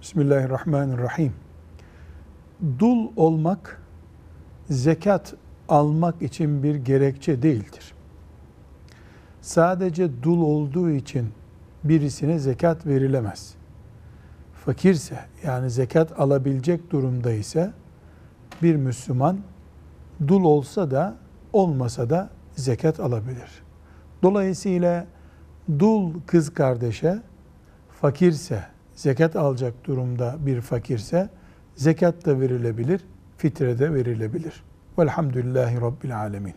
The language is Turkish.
Bismillahirrahmanirrahim. Dul olmak zekat almak için bir gerekçe değildir. Sadece dul olduğu için birisine zekat verilemez. Fakirse yani zekat alabilecek durumda ise bir Müslüman dul olsa da olmasa da zekat alabilir. Dolayısıyla dul kız kardeşe fakirse, zekat alacak durumda bir fakirse zekat da verilebilir, fitre de verilebilir. Velhamdülillahi Rabbil Alemin.